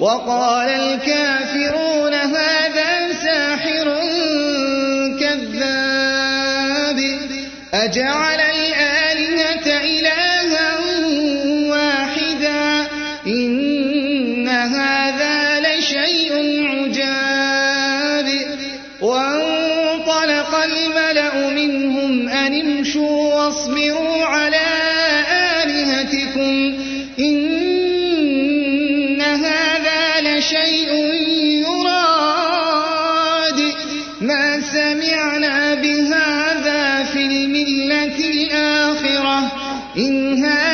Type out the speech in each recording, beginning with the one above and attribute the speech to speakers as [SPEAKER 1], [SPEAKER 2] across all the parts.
[SPEAKER 1] وقال الكافرون هذا ساحر كذاب. أجعل ما سمعنا بهذا في الملة الآخرة. إن هذا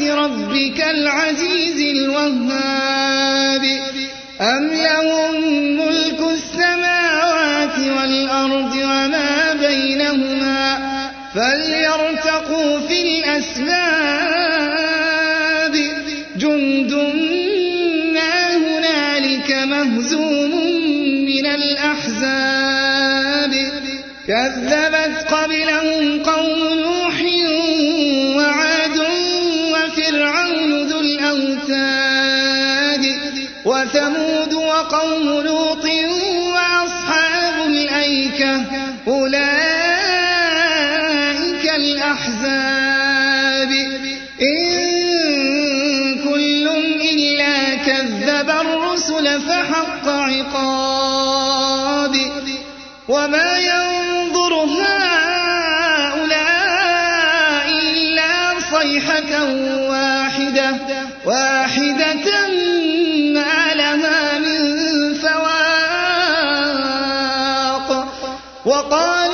[SPEAKER 1] ربك العزيز الوهاب. أم لهم ملك السماوات والأرض وما بينهما؟ فليرتقوا في الأسباب وثمود وقوم لوط وأصحاب الأيكة أولئك الأحزاب. إن كل إلا كذب الرسل فحق عقاب. وما ينظر هؤلاء إلا صيحة واحدة واحدة وقالوا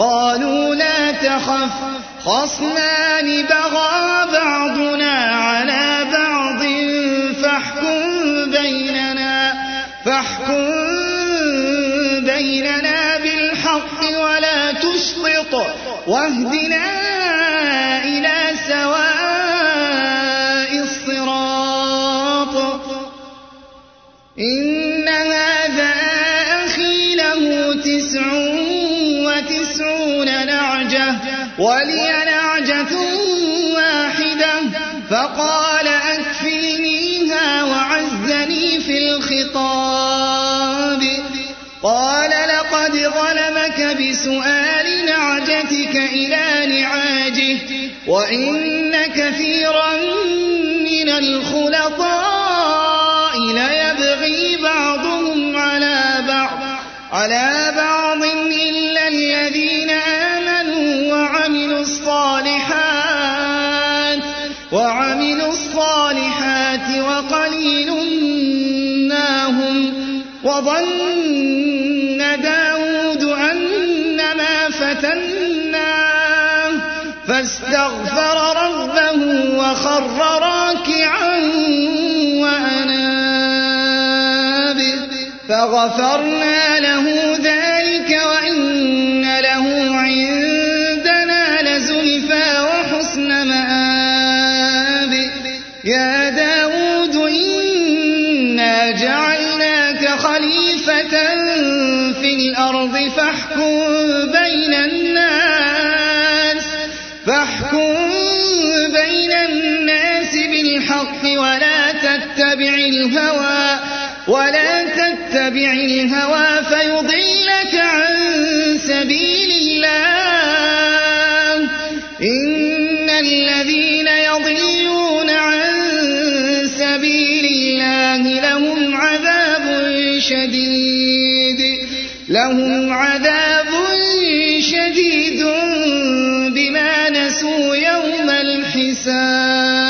[SPEAKER 1] قالوا لا تخف خصمان بغى بعضنا على بعض فاحكم بيننا فاحكم بيننا بالحق ولا تشطط واهدنا قال لقد ظلمك بسؤال نعجتك إلى نعاجه وإن كثيرا من الخلطاء ليبغي بعضهم على بعض. على فَتَمَنَّاهُ فَاسْتَغْفَرَ رَبَّهُ وَخَرَّ رَاكِعًا وَأَنَابَ فَغَفَرْنَا لَهُ بالحق ولا تتبع الهوى ولا تتبع الهوى فيضلك عن سبيل الله. إن الذين يضلون عن سبيل الله لهم عذاب شديد لهم عذاب شديد بما نسوا يوم الحساب.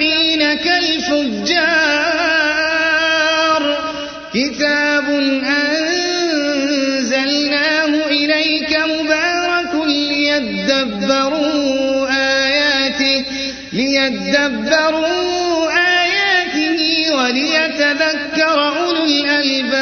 [SPEAKER 1] المتقين كالفجار كتاب أنزلناه إليك مبارك ليدبروا آياته ليدبروا آياته وليتذكر أولو الألباب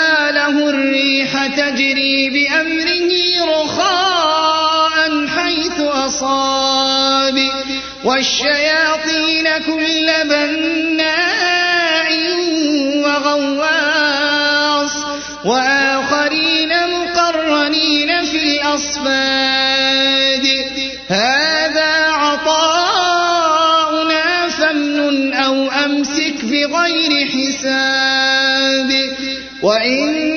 [SPEAKER 1] الريح تجري بأمره رخاء حيث أصاب. والشياطين كل بناء وغواص. وآخرين مقرنين في الأصفاد. هذا عطاؤنا فامنن أو أمسك بغير حساب. وإن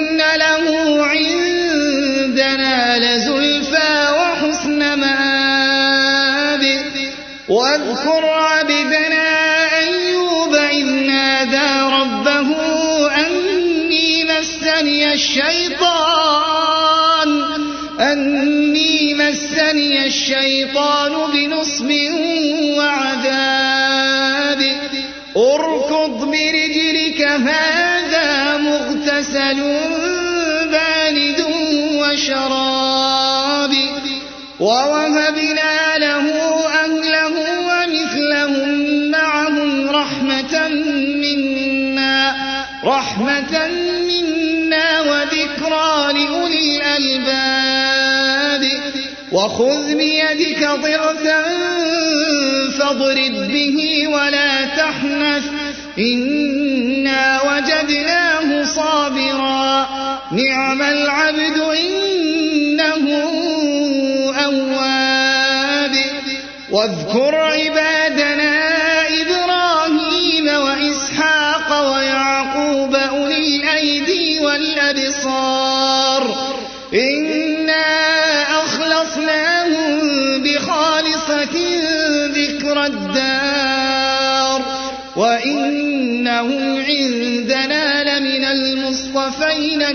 [SPEAKER 1] مغتسل بارد وشراب ووهبنا له أهله ومثلهم معهم رحمة منا رحمة منا وذكرى لأولي الألباب. وخذ بيدك ضغثا فاضرب به ولا تحنث نعم العبد إنه أواب. واذكر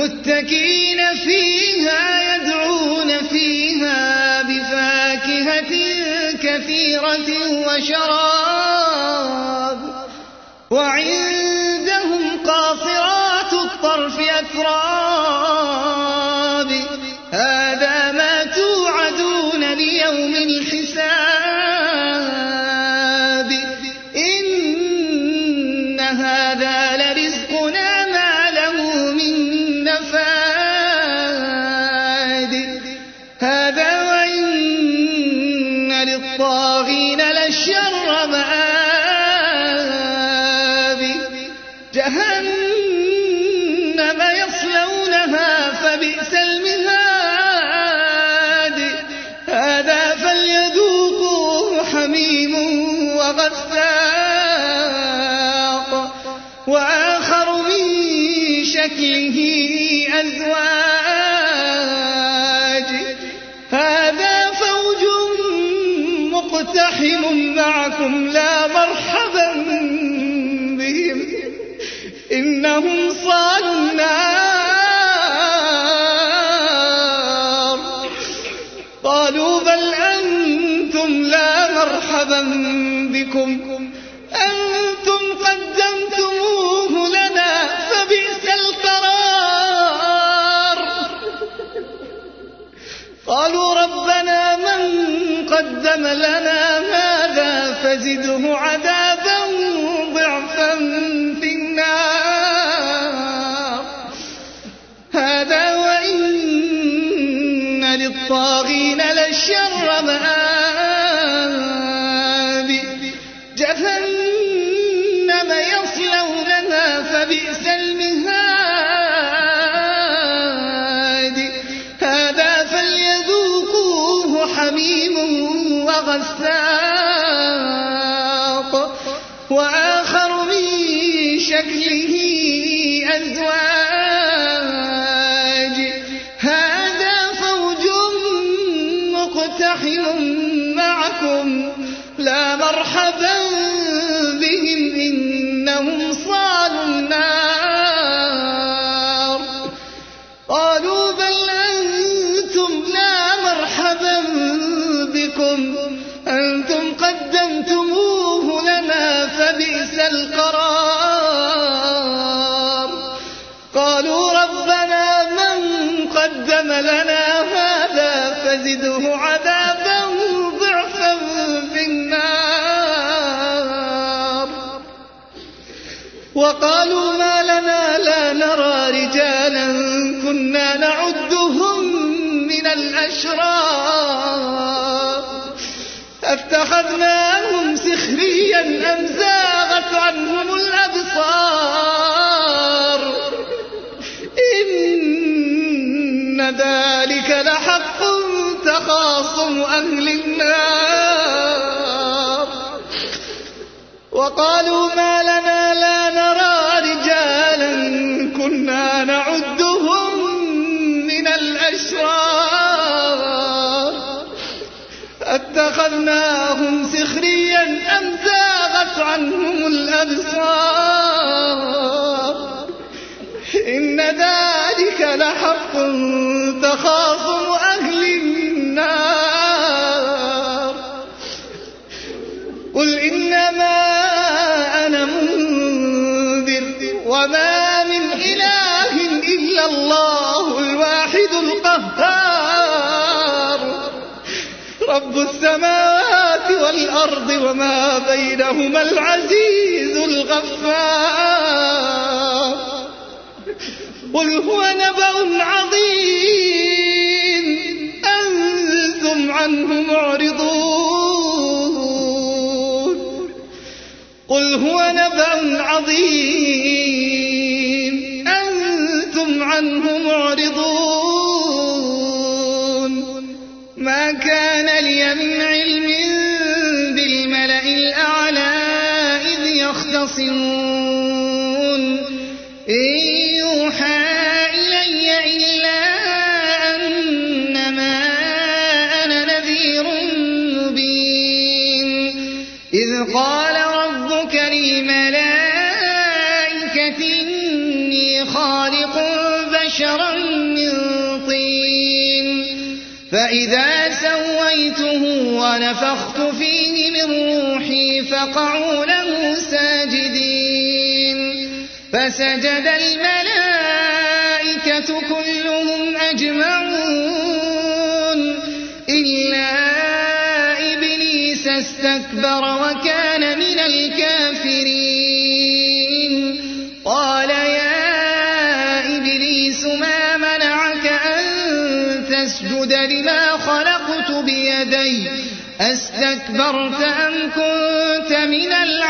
[SPEAKER 1] متكئين فيها يدعون فيها بفاكهة كثيرة وشراب وعندهم قاصرات الطرف أتراب للطاغين لشر مآب جهنم للطاغين لشر مآب. مقتحم معكم لا مرحبا بهم إنهم صالوا النار. قالوا بل أنتم لا مرحبا بكم. أنتم قدمتموه لنا فبئس القرار. قالوا ربنا من قدم لنا هذا فزده وقالوا ما لنا لا نرى رجالا كنا نعدهم من الأشرار. أتخذناهم سخريا أم زاغت عنهم الأبصار؟ إن ذلك لحق تخاصم أهل النار. وقالوا ما أتخذناهم سخريا أم زاغت عنهم الأبصار؟ إن ذلك لحق تخاصم رب السماوات والأرض وما بينهما العزيز الغفار. قل هو نبأ عظيم. أنتم عنه معرضون. قل هو نبأ عظيم. أنتم عنه معرضون. من علم بالملأ الأعلى إذ يختصمون. سويته ونفخت فيه من روحي فقعوا له ساجدين. فسجد الملائكة كلهم أجمعون. إلا إبليس استكبر وكان أستكبرت أم كنت من العالين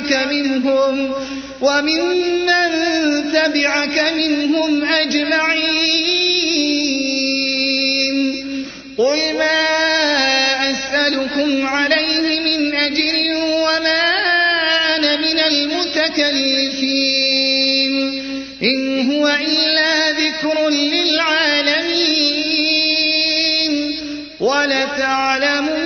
[SPEAKER 1] تبعك منهم وممن تبعك منهم أجمعين. قل ما أسألكم عليه من أجر وما أنا من المتكلفين. إن هو إلا ذكر للعالمين. ولتعلم